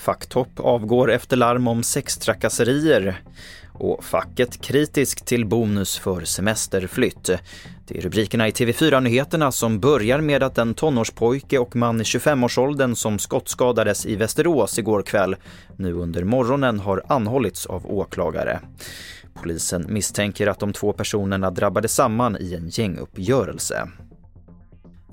Facktopp avgår efter larm om sextrakasserier. Och facket kritiskt till bonus för semesterflytt. Det är rubrikerna i TV4-nyheterna som börjar med att en tonårspojke och man i 25-årsåldern som skottskadades i Västerås igår kväll nu under morgonen har anhållits av åklagare. Polisen misstänker att de två personerna drabbade samman i en gänguppgörelse.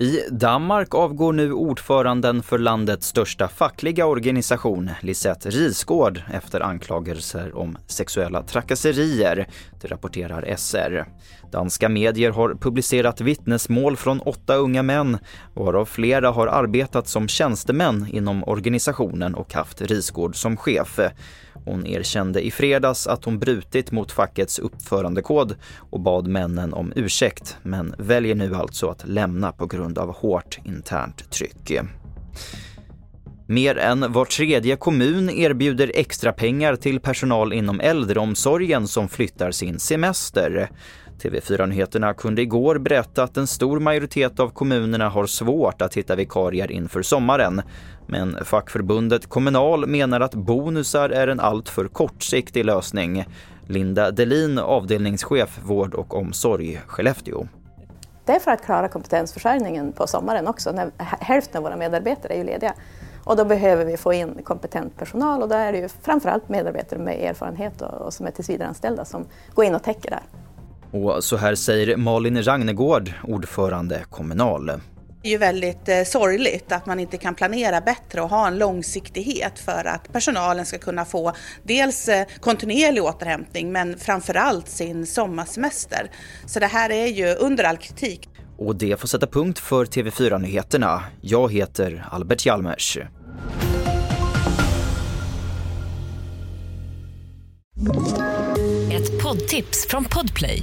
I Danmark avgår nu ordföranden för landets största fackliga organisation, Lisette Risgård, efter anklagelser om sexuella trakasserier, det rapporterar SR. Danska medier har publicerat vittnesmål från åtta unga män, varav flera har arbetat som tjänstemän inom organisationen och haft Risgård som chef. Hon erkände i fredags att hon brutit mot fackets uppförandekod och bad männen om ursäkt, men väljer nu alltså att lämna på grund grund av hårt internt tryck. Mer än var tredje kommun erbjuder extra pengar till personal inom äldreomsorgen som flyttar sin semester. TV4-nyheterna kunde igår berätta att en stor majoritet av kommunerna har svårt att hitta vikarier inför sommaren. Men fackförbundet Kommunal menar att bonusar är en alltför kortsiktig lösning. Linda Delin, avdelningschef vård och omsorg, Skellefteå. Det är för att klara kompetensförsörjningen på sommaren också. När hälften av våra medarbetare är ju lediga. Och då behöver vi få in kompetent personal och då är det ju framförallt medarbetare med erfarenhet och, och som är tillsvidareanställda som går in och täcker där. Och så här säger Malin Ragnegård, ordförande Kommunal. Det är ju väldigt eh, sorgligt att man inte kan planera bättre och ha en långsiktighet för att personalen ska kunna få dels eh, kontinuerlig återhämtning men framförallt sin sommarsemester. Så det här är ju under all kritik. Och det får sätta punkt för TV4-nyheterna. Jag heter Albert Hjalmers. Ett poddtips från Podplay.